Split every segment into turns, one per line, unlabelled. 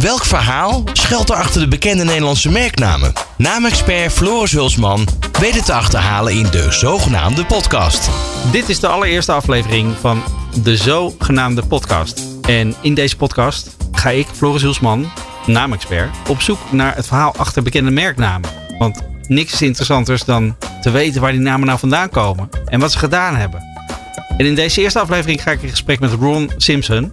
Welk verhaal schuilt er achter de bekende Nederlandse merknamen? Naamexpert Floris Hulsman weet het te achterhalen in de zogenaamde podcast.
Dit is de allereerste aflevering van de zogenaamde podcast. En in deze podcast ga ik, Floris Hulsman, naamexpert, op zoek naar het verhaal achter bekende merknamen. Want niks is interessanters dan te weten waar die namen nou vandaan komen en wat ze gedaan hebben. En in deze eerste aflevering ga ik in gesprek met Ron Simpson.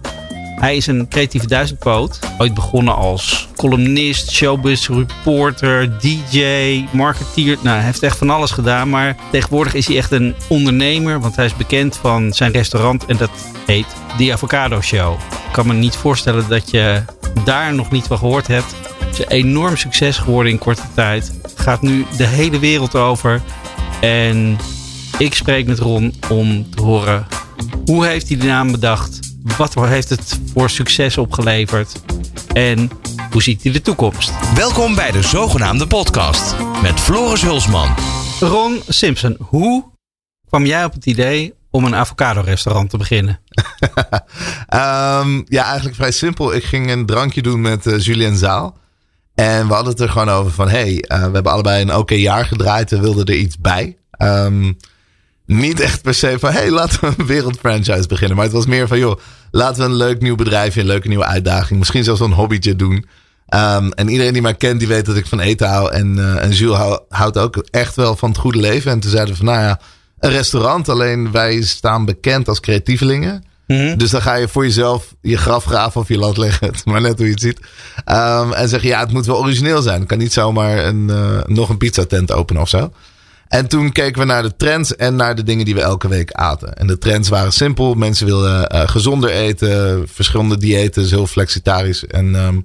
Hij is een creatieve duizendpoot. Ooit begonnen als columnist, showbiz reporter, DJ, marketeer. Nou, hij heeft echt van alles gedaan. Maar tegenwoordig is hij echt een ondernemer. Want hij is bekend van zijn restaurant. En dat heet The Avocado Show. Ik kan me niet voorstellen dat je daar nog niet van gehoord hebt. Het is een enorm succes geworden in korte tijd. Gaat nu de hele wereld over. En ik spreek met Ron om te horen hoe heeft hij de naam bedacht? Wat heeft het voor succes opgeleverd? En hoe ziet hij de toekomst?
Welkom bij de zogenaamde podcast met Floris Hulsman.
Ron Simpson, hoe kwam jij op het idee om een avocado restaurant te beginnen?
um, ja, eigenlijk vrij simpel. Ik ging een drankje doen met uh, Julien Zaal. En we hadden het er gewoon over van... hey, uh, we hebben allebei een oké jaar gedraaid. We wilden er iets bij. Um, niet echt per se van, hey, laten we een wereldfranchise beginnen. Maar het was meer van, joh, laten we een leuk nieuw bedrijfje, een leuke nieuwe uitdaging. Misschien zelfs een hobbytje doen. Um, en iedereen die mij kent, die weet dat ik van eten hou. En, uh, en Jules hou, houdt ook echt wel van het goede leven. En toen zeiden we van, nou ja, een restaurant. Alleen wij staan bekend als creatievelingen. Mm -hmm. Dus dan ga je voor jezelf je graf graven of je land leggen. Maar net hoe je het ziet. Um, en zeg je, ja, het moet wel origineel zijn. Ik kan niet zomaar een, uh, nog een pizzatent openen of zo. En toen keken we naar de trends en naar de dingen die we elke week aten. En de trends waren simpel. Mensen wilden uh, gezonder eten, verschillende diëten, dus heel flexitarisch. En um,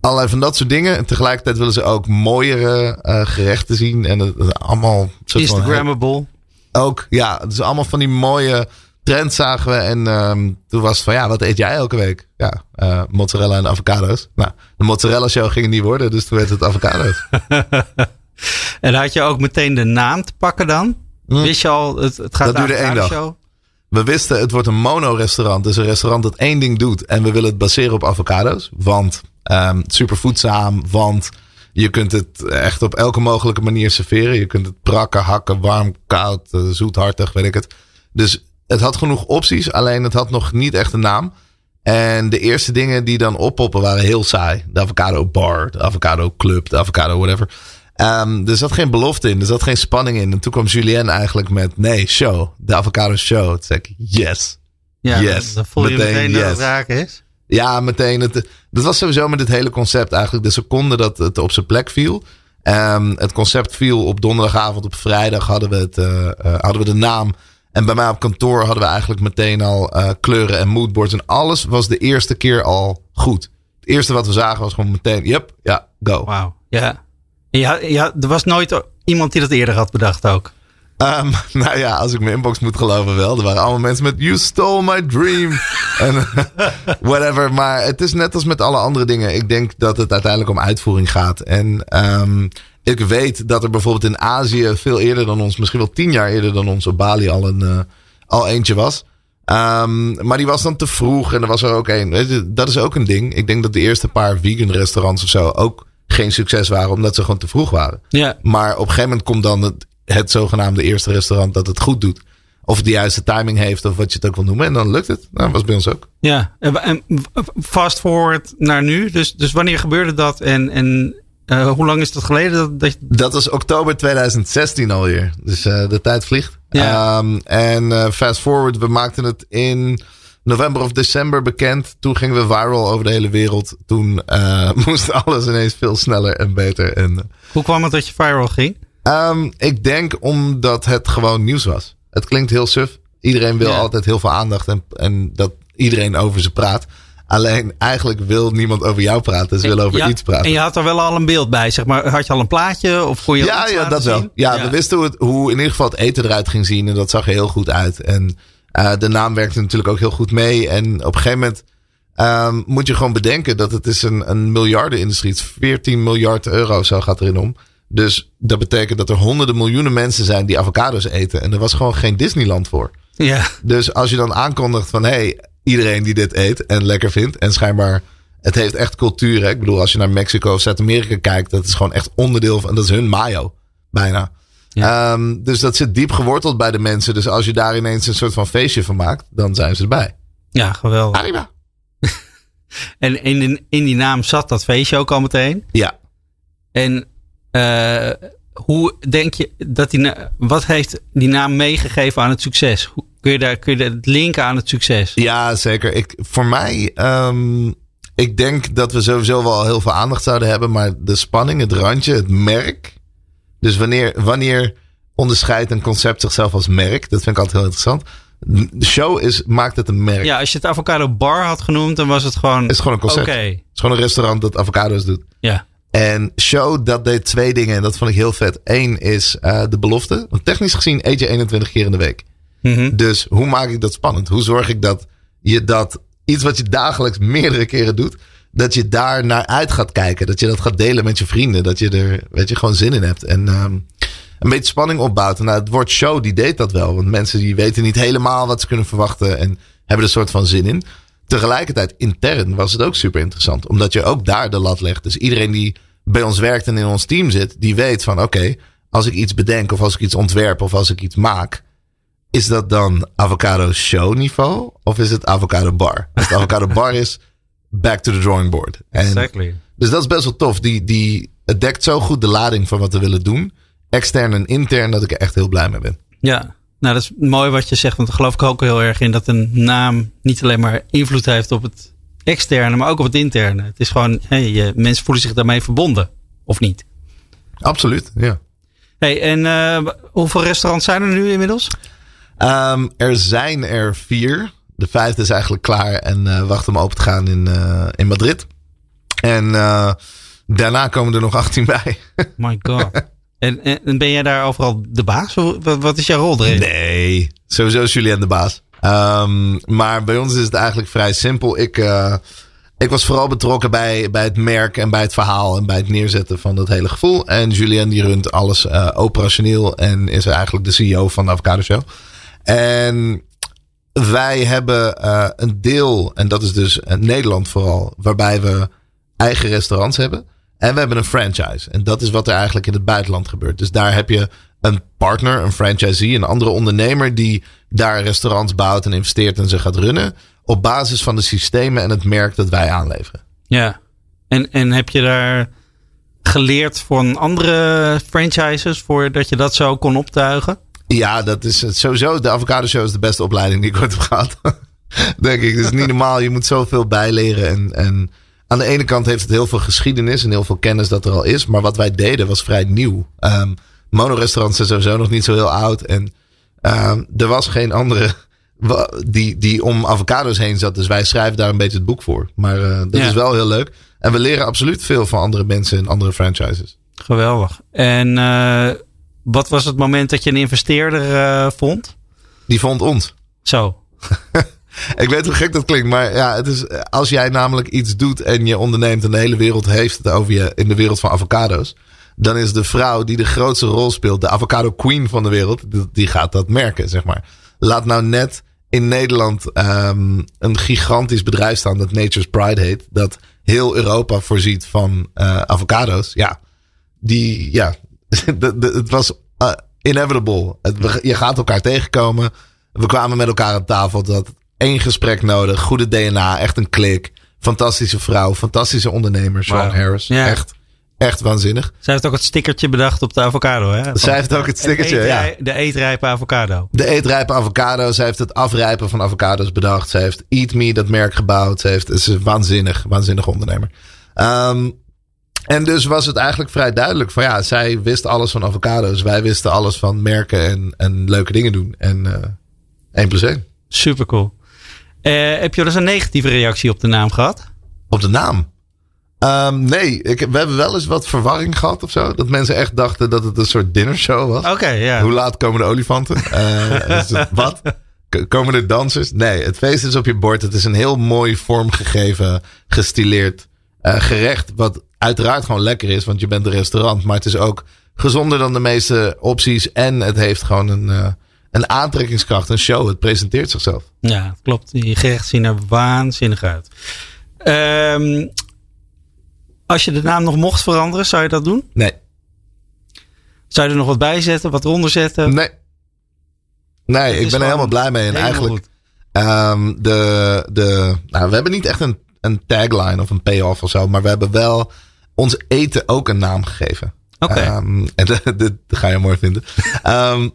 allerlei van dat soort dingen. En tegelijkertijd willen ze ook mooiere uh, gerechten zien. En dat allemaal...
Instagrammable.
Ook, ja. Dus allemaal van die mooie trends zagen we. En um, toen was het van, ja, wat eet jij elke week? Ja, uh, mozzarella en avocado's. Nou, de mozzarella show ging het niet worden, dus toen werd het avocado's.
En had je ook meteen de naam te pakken dan? Hm. Wist je al, het, het gaat
één dag.
Show?
We wisten, het wordt een mono-restaurant. Dus een restaurant dat één ding doet. En we willen het baseren op avocado's. Want um, super voedzaam. Want je kunt het echt op elke mogelijke manier serveren. Je kunt het brakken, hakken, warm, koud, zoet, hartig, weet ik het. Dus het had genoeg opties. Alleen het had nog niet echt een naam. En de eerste dingen die dan oppoppen waren heel saai. De avocado bar, de avocado club, de avocado whatever. Um, er zat geen belofte in, er zat geen spanning in. En toen kwam Julien eigenlijk met, nee, show. De avocado show. Toen zei ik, yes.
Ja,
yes.
dan voel je meteen, meteen yes. dat het raak is.
Ja, meteen. Het, dat was sowieso met dit hele concept eigenlijk. De seconde dat het op zijn plek viel. Um, het concept viel op donderdagavond. Op vrijdag hadden we, het, uh, uh, hadden we de naam. En bij mij op kantoor hadden we eigenlijk meteen al uh, kleuren en moodboards. En alles was de eerste keer al goed. Het eerste wat we zagen was gewoon meteen, yep, ja, go.
Wauw, ja. Ja, ja, er was nooit iemand die dat eerder had bedacht ook.
Um, nou ja, als ik mijn inbox moet geloven wel. Er waren allemaal mensen met You stole my dream. en whatever. Maar het is net als met alle andere dingen. Ik denk dat het uiteindelijk om uitvoering gaat. En um, ik weet dat er bijvoorbeeld in Azië veel eerder dan ons, misschien wel tien jaar eerder dan ons op Bali al, een, uh, al eentje was. Um, maar die was dan te vroeg en er was er ook een. Dat is ook een ding. Ik denk dat de eerste paar vegan restaurants of zo ook geen succes waren, omdat ze gewoon te vroeg waren.
Ja.
Maar op een gegeven moment komt dan het, het zogenaamde eerste restaurant dat het goed doet. Of de juiste timing heeft, of wat je het ook wil noemen. En dan lukt het. Nou, dat was bij ons ook.
Ja, en fast forward naar nu. Dus, dus wanneer gebeurde dat? En, en uh, hoe lang is dat geleden? Dat, dat...
dat was oktober 2016 alweer. Dus uh, de tijd vliegt.
Ja.
Um, en uh, fast forward, we maakten het in november of december bekend. Toen gingen we viral over de hele wereld. Toen uh, moest alles ineens veel sneller en beter. En,
Hoe kwam het dat je viral ging?
Um, ik denk omdat het gewoon nieuws was. Het klinkt heel suf. Iedereen wil ja. altijd heel veel aandacht en, en dat iedereen over ze praat. Alleen eigenlijk wil niemand over jou praten. Ze willen over
ja,
iets praten.
En je had er wel al een beeld bij, zeg maar. Had je al een plaatje? Of kon je
ja, ja dat
zien?
wel. Ja, ja, we wisten hoe, het, hoe in ieder geval het eten eruit ging zien. En dat zag er heel goed uit. En uh, de naam werkte natuurlijk ook heel goed mee. En op een gegeven moment um, moet je gewoon bedenken dat het is een, een miljardenindustrie. Is 14 miljard euro, zo gaat erin om. Dus dat betekent dat er honderden miljoenen mensen zijn die avocados eten. En er was gewoon geen Disneyland voor.
Ja.
Dus als je dan aankondigt van hey, iedereen die dit eet en lekker vindt. En schijnbaar Het heeft echt cultuur. Hè? Ik bedoel, als je naar Mexico of Zuid-Amerika kijkt, dat is gewoon echt onderdeel van. Dat is hun mayo, bijna.
Ja.
Ehm, dus dat zit diep geworteld bij de mensen. Dus als je daar ineens een soort van feestje van maakt, dan zijn ze erbij.
Ja, geweldig.
Arriba.
En in, die- in die naam zat dat feestje ook al meteen.
Ja.
En eh, hoe denk je dat die. Wat heeft die naam meegegeven aan het succes? Hoe, kun, je daar, kun je het linken aan het succes?
Ja, zeker. Ik, voor mij, ehm, ik denk dat we sowieso wel heel veel aandacht zouden hebben. Maar de spanning, het randje, het merk. Dus wanneer, wanneer onderscheidt een concept zichzelf als merk? Dat vind ik altijd heel interessant. De show is, maakt het een merk.
Ja, als je het avocado bar had genoemd, dan was het gewoon.
Het is gewoon een concept. Het is gewoon een restaurant dat avocado's doet.
Ja.
En Show, dat deed twee dingen en dat vond ik heel vet. Eén is eh, de belofte. Want technisch gezien eet je 21 keer in de week.
Mhm.
Dus hoe maak ik dat spannend? Hoe zorg ik dat je dat iets wat je dagelijks meerdere keren doet, dat je daar naar uit gaat kijken. Dat je dat gaat delen met je vrienden. Dat je er, weet je, gewoon zin in hebt. En ehm, een beetje spanning opbouwt. En nou, het woord show, die deed dat wel. Want mensen die weten niet helemaal wat ze kunnen verwachten en hebben er een soort van zin in. Tegelijkertijd intern was het ook super interessant. Omdat je ook daar de lat legt. Dus iedereen die bij ons werkt en in ons team zit, die weet van oké, als ik iets bedenk of als ik iets ontwerp of als ik iets maak, is dat dan avocado show niveau of is het avocado bar? Als het avocado bar is, back to the drawing board. En,
Exactly.
dus dat is best wel tof. Die, die, het dekt zo goed de lading van wat we willen doen. Extern en intern dat ik er echt heel blij mee ben.
Ja. Nou, dat is mooi wat je zegt, want daar geloof ik ook heel erg in dat een naam niet alleen maar invloed heeft op het externe, maar ook op het interne. Het is gewoon, hey, je, mensen voelen zich daarmee verbonden, of niet?
Absoluut, ja.
Hey, en eh, hoeveel restaurants zijn er nu inmiddels?
Ehm, er zijn er vier. De vijfde is eigenlijk klaar en eh, wacht om open te gaan in, eh, in Madrid. En eh, daarna komen er nog 18 bij.
My god. en, en en ben jij daar overal de baas? Wat, is jouw rol erin?
Nee, sowieso is Julien de baas. Ehm, maar bij ons is het eigenlijk vrij simpel. Ik, ik was vooral betrokken bij, bij het merk en bij het verhaal en bij het neerzetten van dat hele gevoel. En Julien die runt alles operationeel en is eigenlijk de CEO van de Avocado Show. En wij hebben eh, een deel, en dat is dus eh, Nederland vooral, waarbij we eigen restaurants hebben. En we hebben een franchise. En dat is wat er eigenlijk in het buitenland gebeurt. Dus daar heb je een partner, een franchisee, een andere ondernemer die daar restaurants bouwt en investeert en ze gaat runnen. Op basis van de systemen en het merk dat wij aanleveren.
Ja. En, en heb je daar geleerd van andere franchises voordat je dat zo kon optuigen?
Ja, dat is het sowieso. De Avocado Show is de beste opleiding die ik ooit heb gehad. Denk ik. Het is niet normaal. Je moet zoveel bijleren. En, en aan de ene kant heeft het heel veel geschiedenis en heel veel kennis dat er al is. Maar wat wij deden was vrij nieuw. Ehm monorestaurants zijn sowieso nog niet zo heel oud. En ehm, er was geen andere die, die om avocado's heen zat. Dus wij schrijven daar een beetje het boek voor. Maar eh, dat
Ja.
is wel heel leuk. En we leren absoluut veel van andere mensen en andere franchises.
Geweldig. En eh, wat was het moment dat je een investeerder eh, vond?
Die vond ons.
Zo.
Ik weet hoe gek dat klinkt, maar ja, het is, als jij namelijk iets doet en je onderneemt en de hele wereld heeft het over je in de wereld van avocado's, dan is de vrouw die de grootste rol speelt, de avocado queen van de wereld, die- gaat dat merken, zeg maar. Laat nou net in Nederland ehm, een gigantisch bedrijf staan dat Nature's Pride heet, dat heel Europa voorziet van eh, avocado's. Ja, die, ja, de- de- het was eh, inevitable. Het, we- je gaat elkaar tegenkomen. We kwamen met elkaar aan tafel. Dat één gesprek nodig. Goede DNA. Echt een klik. Fantastische vrouw. Fantastische ondernemer. Sean. Harris.
Ja.
Echt, echt waanzinnig.
Zij heeft ook het stickertje bedacht op de avocado, hè?
Zij heeft ook het stickertje,
eetrij-
ja.
De eetrijpe avocado.
De eetrijpe avocado. Zij heeft het afrijpen van avocado's bedacht. Zij heeft Eat Me, dat merk gebouwd. Ze heeft, het is een waanzinnig, waanzinnig ondernemer. Ehm, en dus was het eigenlijk vrij duidelijk van ja, zij wist alles van avocado's. Wij wisten alles van merken en, en leuke dingen doen. En eh 1 plus 1.
Super cool. Eh, heb je wel eens een negatieve reactie op de naam gehad?
Op de naam. Ehm, nee, ik, we hebben wel eens wat verwarring gehad of zo. Dat mensen echt dachten dat het een soort dinnershow was.
Oké, ja.
Hoe laat komen de olifanten? Eh, wat? K- Komen er dansers? Nee, het feest is op je bord. Het is een heel mooi vormgegeven, gestileerd gerecht. Wat uiteraard gewoon lekker is, want je bent een restaurant. Maar het is ook gezonder dan de meeste opties. En het heeft gewoon een, eh, een aantrekkingskracht, een show. Het presenteert zichzelf.
Ja, klopt. Die gerechten zien er waanzinnig uit. Ehm, als je de naam nog mocht veranderen, zou je dat doen?
Nee.
Zou je er nog wat bij zetten, wat eronder zetten?
Nee. Nee, ik ben er helemaal blij mee. En eigenlijk, ehm, de, de, nou, we hebben niet echt een, een tagline of een payoff of zo. Maar we hebben wel ons eten ook een naam gegeven.
Oké.
Ehm, en dit, dit ga je mooi vinden. Ehm,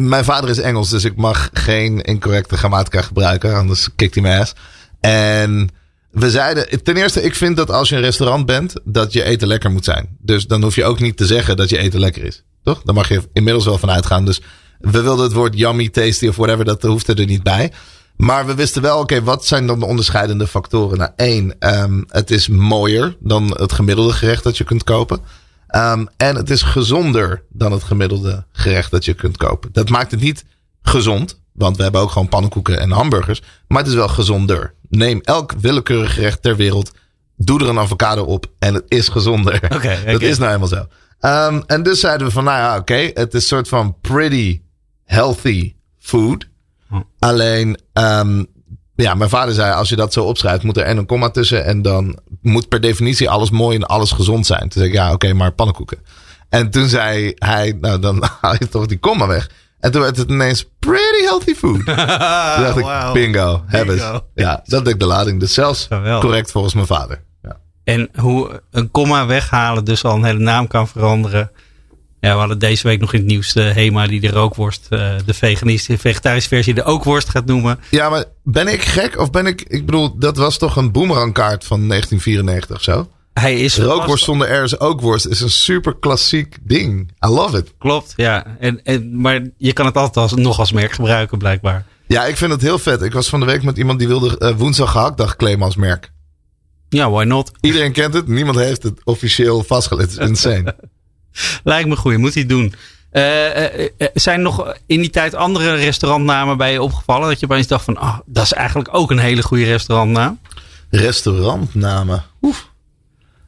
mijn vader is Engels, dus ik mag geen incorrecte grammatica gebruiken. Anders kikt hij mijn ass. En we zeiden, ten eerste, ik vind dat als je een restaurant bent, dat je eten lekker moet zijn. Dus dan hoef je ook niet te zeggen dat je eten lekker is. Toch? Daar mag je inmiddels wel van uitgaan. Dus we wilden het woord yummy, tasty of whatever, dat hoefde er niet bij. Maar we wisten wel, oké, wat zijn dan de onderscheidende factoren? Nou, één, ehm, het is mooier dan het gemiddelde gerecht dat je kunt kopen. Ehm, en het is gezonder dan het gemiddelde gerecht dat je kunt kopen. Dat maakt het niet gezond, want we hebben ook gewoon pannenkoeken en hamburgers. Maar het is wel gezonder. Neem elk willekeurig gerecht ter wereld, doe er een avocado op en het is gezonder.
Oké,
Dat is nou helemaal zo. Ehm, en dus zeiden we van, nou ja, oké, het is een soort van pretty healthy food.
Hm.
Alleen, ehm, ja, mijn vader zei, als je dat zo opschrijft, moet er en een komma tussen. En dan moet per definitie alles mooi en alles gezond zijn. Toen zei ik, ja, oké, maar pannenkoeken. En toen zei hij, nou, dan haal je toch die komma weg. En toen werd het ineens pretty healthy food. Toen dacht ik, bingo, hebben. Ja, dat deed de lading. Dus zelfs
Geweldig.
correct volgens mijn vader. Ja.
En hoe een komma weghalen dus al een hele naam kan veranderen. Ja, we hadden deze week nog in het nieuws de HEMA die de rookworst, eh, de veganistische, vegetarische versie de ookworst gaat noemen.
Ja, maar ben ik gek? Of ben ik... Ik bedoel, dat was toch een boomerangkaart van 1994 of zo?
Hij is
Rookworst zonder R is ookworst. Is een super klassiek ding. I love it.
Klopt, ja. En, en, maar je kan het altijd als, nog als merk gebruiken, blijkbaar.
Ja, ik vind het heel vet. Ik was van de week met iemand die wilde eh, woensdag gehaktdag claimen als merk.
Ja, why not?
Iedereen kent het. Niemand heeft het officieel vastgelegd. Het is insane.
Lijkt me goed, je moet hij doen. Eh, eh, eh, zijn nog in die tijd andere restaurantnamen bij je opgevallen? Dat je opeens dacht van, ah, dat is eigenlijk ook een hele goede restaurantnaam.
Restaurantnamen. Oef.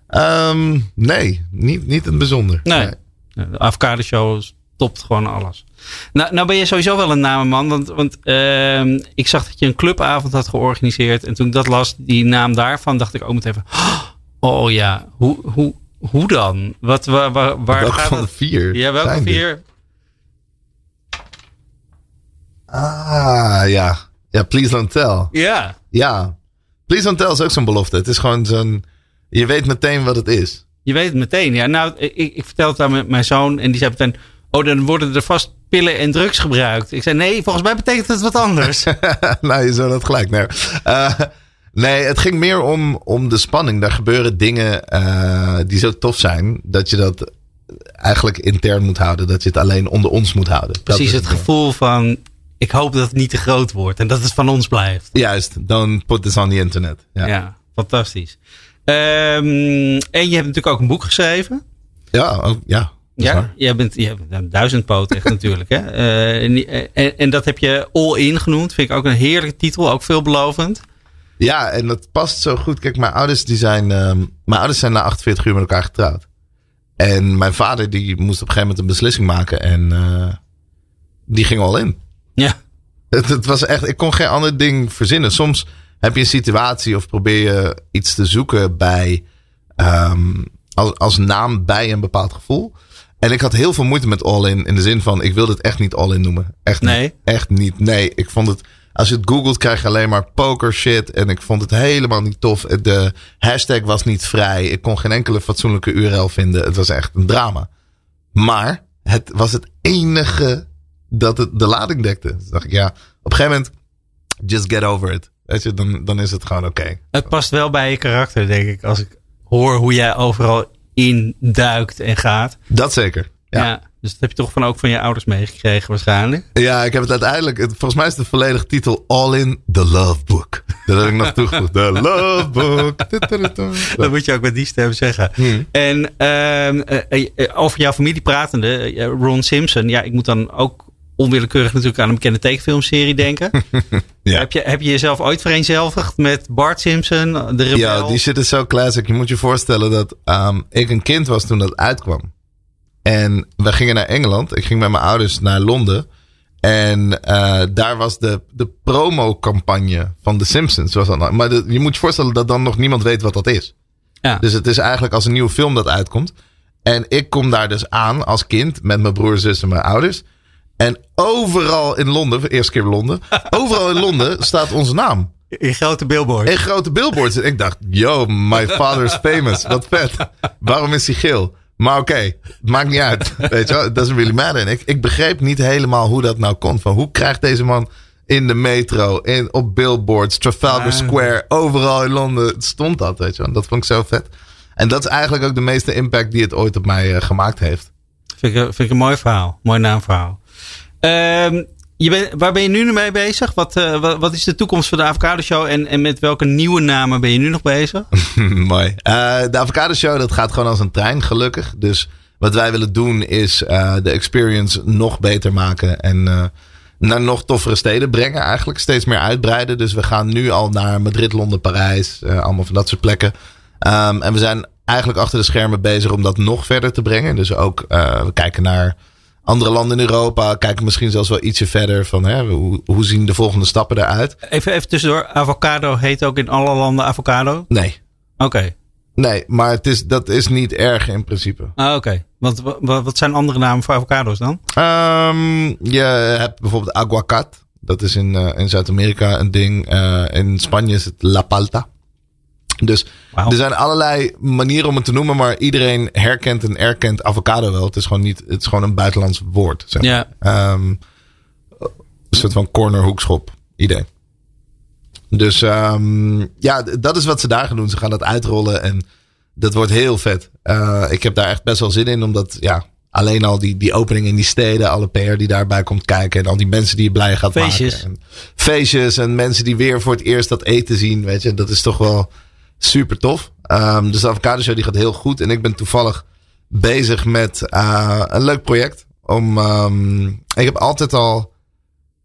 Ehm, nee, niet, niet het bijzonder.
Nee. De avocado show topt gewoon alles. Nou, nou ben je sowieso wel een namenman. Want, want ehm, ik zag dat je een clubavond had georganiseerd. En toen ik dat las, die naam daarvan, dacht ik ook meteen van... Oh ja, hoe, hoe, hoe dan? Wat, waar, waar, waar
Welke
gaat
van de vier?
Ja, welke
zijn
vier?
Ah, ja. Ja, please don't tell.
Ja.
Ja. Please don't tell is ook zo'n belofte. Het is gewoon zo'n... Je weet meteen wat het is.
Je weet het meteen. Ja, nou, ik, ik vertelde het aan mijn- mijn zoon en die zei meteen... Oh, dan worden er vast pillen en drugs gebruikt. Ik zei, nee, volgens mij betekent het wat anders.
nou, je zou dat gelijk. Nee, Eh, nee het ging meer om, om de spanning. Daar gebeuren dingen eh, die zo tof zijn... dat je dat eigenlijk intern moet houden. Dat je het alleen onder ons moet houden.
Precies het gevoel van... Ik hoop dat het niet te groot wordt en dat het van ons blijft.
Juist, don't put this on the internet. Ja,
Ja,
ja.
fantastisch. Ehm, en je hebt natuurlijk ook een boek geschreven.
ook, ja is
Ja,
waar.
jij bent, je bent een duizendpoot echt natuurlijk. Hè? Eh, en, en, en dat heb je All In genoemd. Vind ik ook een heerlijke titel, ook veelbelovend.
Ja, en dat past zo goed. Kijk, mijn ouders, die zijn, ehm, mijn ouders zijn na 48 uur met elkaar getrouwd. En mijn vader die moest op een gegeven moment een beslissing maken. En eh, die ging al in.
Ja,
Het, het was echt, ik kon geen ander ding verzinnen. Soms heb je een situatie of probeer je iets te zoeken bij, ehm, als, als naam bij een bepaald gevoel. En ik had heel veel moeite met all in. In de zin van, ik wilde het echt niet all in noemen. Echt niet.
Nee?
Echt niet. Nee, ik vond het, als je het googelt krijg je alleen maar poker shit. En ik vond het helemaal niet tof. De hashtag was niet vrij. Ik kon geen enkele fatsoenlijke URL vinden. Het was echt een drama. Maar het was het enige dat het de lading dekte. Dus dacht ik, ja, op een gegeven moment, just get over it. Weet je, dan, dan is het gewoon oké.
het past wel bij je karakter, denk ik. Als ik hoor hoe jij overal induikt en gaat.
Dat zeker.
Ja.
Ja.
Dus dat heb je toch van, ook van je ouders meegekregen waarschijnlijk.
Ja, ik heb het uiteindelijk, het- volgens mij is de volledige titel All in the Love Book. Dat heb ik nog toegevoegd. The Love Book.
Dat moet je ook met die stem zeggen.
Hmm.
En ehm, eh, eh, over jouw familie pratende, eh, Ron Simpson. Ja, ik moet dan ook onwillekeurig natuurlijk aan een bekende tekenfilmserie denken.
Ja.
heb, je, heb je jezelf ooit vereenzelvigd met Bart Simpson, de rebel?
Ja, die shit is zo classic. Je moet je voorstellen dat ehm, ik een kind was toen dat uitkwam. En we gingen naar Engeland. Ik ging met mijn ouders naar Londen. En eh, daar was de, de promocampagne van The Simpsons. Was dan, maar de- je moet je voorstellen dat dan nog niemand weet wat dat is.
Ja.
Dus het is eigenlijk als een nieuwe film dat uitkomt. En ik kom daar dus aan als kind met mijn broer, zus en mijn ouders. En overal in Londen, voor de eerste keer in Londen, overal in Londen staat onze naam.
In grote billboard.
In grote billboards. En ik dacht, yo, my father's famous. Wat vet. Waarom is hij geel? Maar oké, maakt niet uit. Weet je wel, doesn't really matter. En ik, ik begreep niet helemaal hoe dat nou kon. Van hoe krijgt deze man in de metro, in, op billboards, Trafalgar
Ah.
Square, overal in Londen stond dat, weet je wel. Dat vond ik zo vet. En dat is eigenlijk ook de meeste impact die het ooit op mij eh, gemaakt heeft.
Vind, ik, vind ik een mooi verhaal. Mooi naamverhaal. Ehm, waar ben je nu mee bezig? Wat, eh, wat, is de toekomst van de Avocado Show? En, en met welke nieuwe namen ben je nu nog bezig?
Mooi. Eh, de Avocado Show, dat gaat gewoon als een trein, gelukkig. Dus wat wij willen doen is eh, de experience nog beter maken. En naar nog toffere steden brengen eigenlijk. Steeds meer uitbreiden. Dus we gaan nu al naar Madrid, Londen, Parijs. allemaal van dat soort plekken. Ehm, en we zijn eigenlijk achter de schermen bezig om dat nog verder te brengen. Dus ook, we kijken naar andere landen in Europa. Kijken misschien zelfs wel ietsje verder van hè, hoe, hoe zien de volgende stappen eruit.
Even, even tussendoor. Avocado heet ook in alle landen avocado?
Nee.
Oké.
Nee, maar het is, dat is niet erg in principe.
Ah, Oké. Want wa- wa- wat zijn andere namen voor avocado's dan?
Ehm, je hebt bijvoorbeeld aguacat. Dat is in, eh, in Zuid-Amerika een ding. Eh, in Spanje is het la palta. Dus er zijn allerlei manieren om het te noemen, maar iedereen herkent en erkent avocado wel. Het is gewoon niet, het is gewoon een buitenlands woord. Zeg maar.
Ja.
Ehm, een soort van cornerhoekschop idee. Dus ehm, ja, dat is wat ze daar gaan doen. Ze gaan dat uitrollen en dat wordt heel vet. Eh, ik heb daar echt best wel zin in, omdat ja, alleen al die, die opening in die steden, alle PR die daarbij komt kijken en al die mensen die je blij gaat
Feestjes.
maken. En feestjes en mensen die weer voor het eerst dat eten zien, weet je, dat is toch wel super tof. Ehm, dus de Avocado Show die gaat heel goed en ik ben toevallig bezig met eh, een leuk project. Om, ehm, ik heb altijd al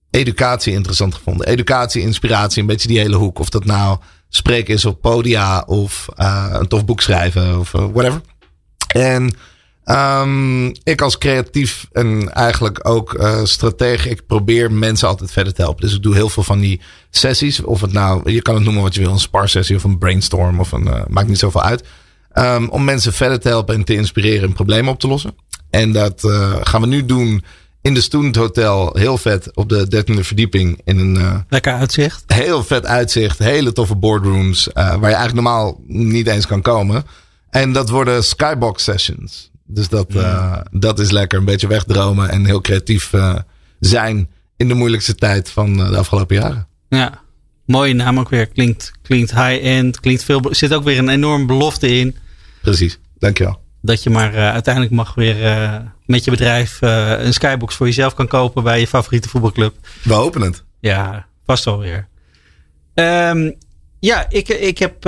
educatie interessant gevonden. Educatie, inspiratie, een beetje die hele hoek. Of dat nou spreken is op podia of eh, een tof boek schrijven of eh, whatever. En ehm, ik als creatief en eigenlijk ook eh stratege, ik probeer mensen altijd verder te helpen. Dus ik doe heel veel van die sessies. Of het nou, je kan het noemen wat je wil, een sparsessie of een brainstorm of een, eh, maakt niet zoveel uit. Ehm, om mensen verder te helpen en te inspireren en problemen op te lossen. En dat eh, gaan we nu doen in de Student Hotel. Heel vet op de 13e verdieping. In een eh,
Lekker uitzicht.
heel vet uitzicht. Hele toffe boardrooms. waar je eigenlijk normaal niet eens kan komen. En dat worden skybox sessions. Dus dat, eh, dat is lekker. Een beetje wegdromen en heel creatief eh, zijn. In de moeilijkste tijd van eh, de afgelopen jaren.
Ja. Mooie naam ook weer. Klinkt, klinkt high-end. Klinkt veel. Er zit ook weer een enorm belofte in.
Precies. Dankjewel.
Dat je maar uiteindelijk mag weer met je bedrijf een skybox voor jezelf kan kopen bij je favoriete voetbalclub.
We hopen het.
Ja, vast wel weer. Ehm, ja, ik, ik heb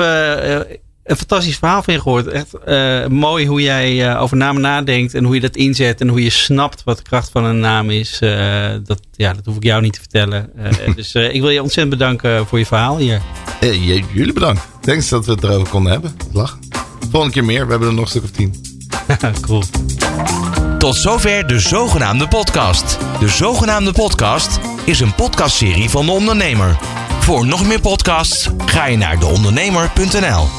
een fantastisch verhaal van je gehoord. Echt eh, mooi hoe jij eh, over namen nadenkt en hoe je dat inzet en hoe je snapt wat de kracht van een naam is. Eh, dat, ja, dat hoef ik jou niet te vertellen. Eh, dus eh, ik wil je ontzettend bedanken voor je verhaal hier.
Eh, jullie bedankt. Thanks dat we het erover konden hebben. Lach. Volgende keer meer. We hebben er nog een stuk of tien.
cool.
Tot zover de zogenaamde podcast. De zogenaamde podcast is een podcastserie van de ondernemer. Voor nog meer podcasts ga je naar deondernemer.nl.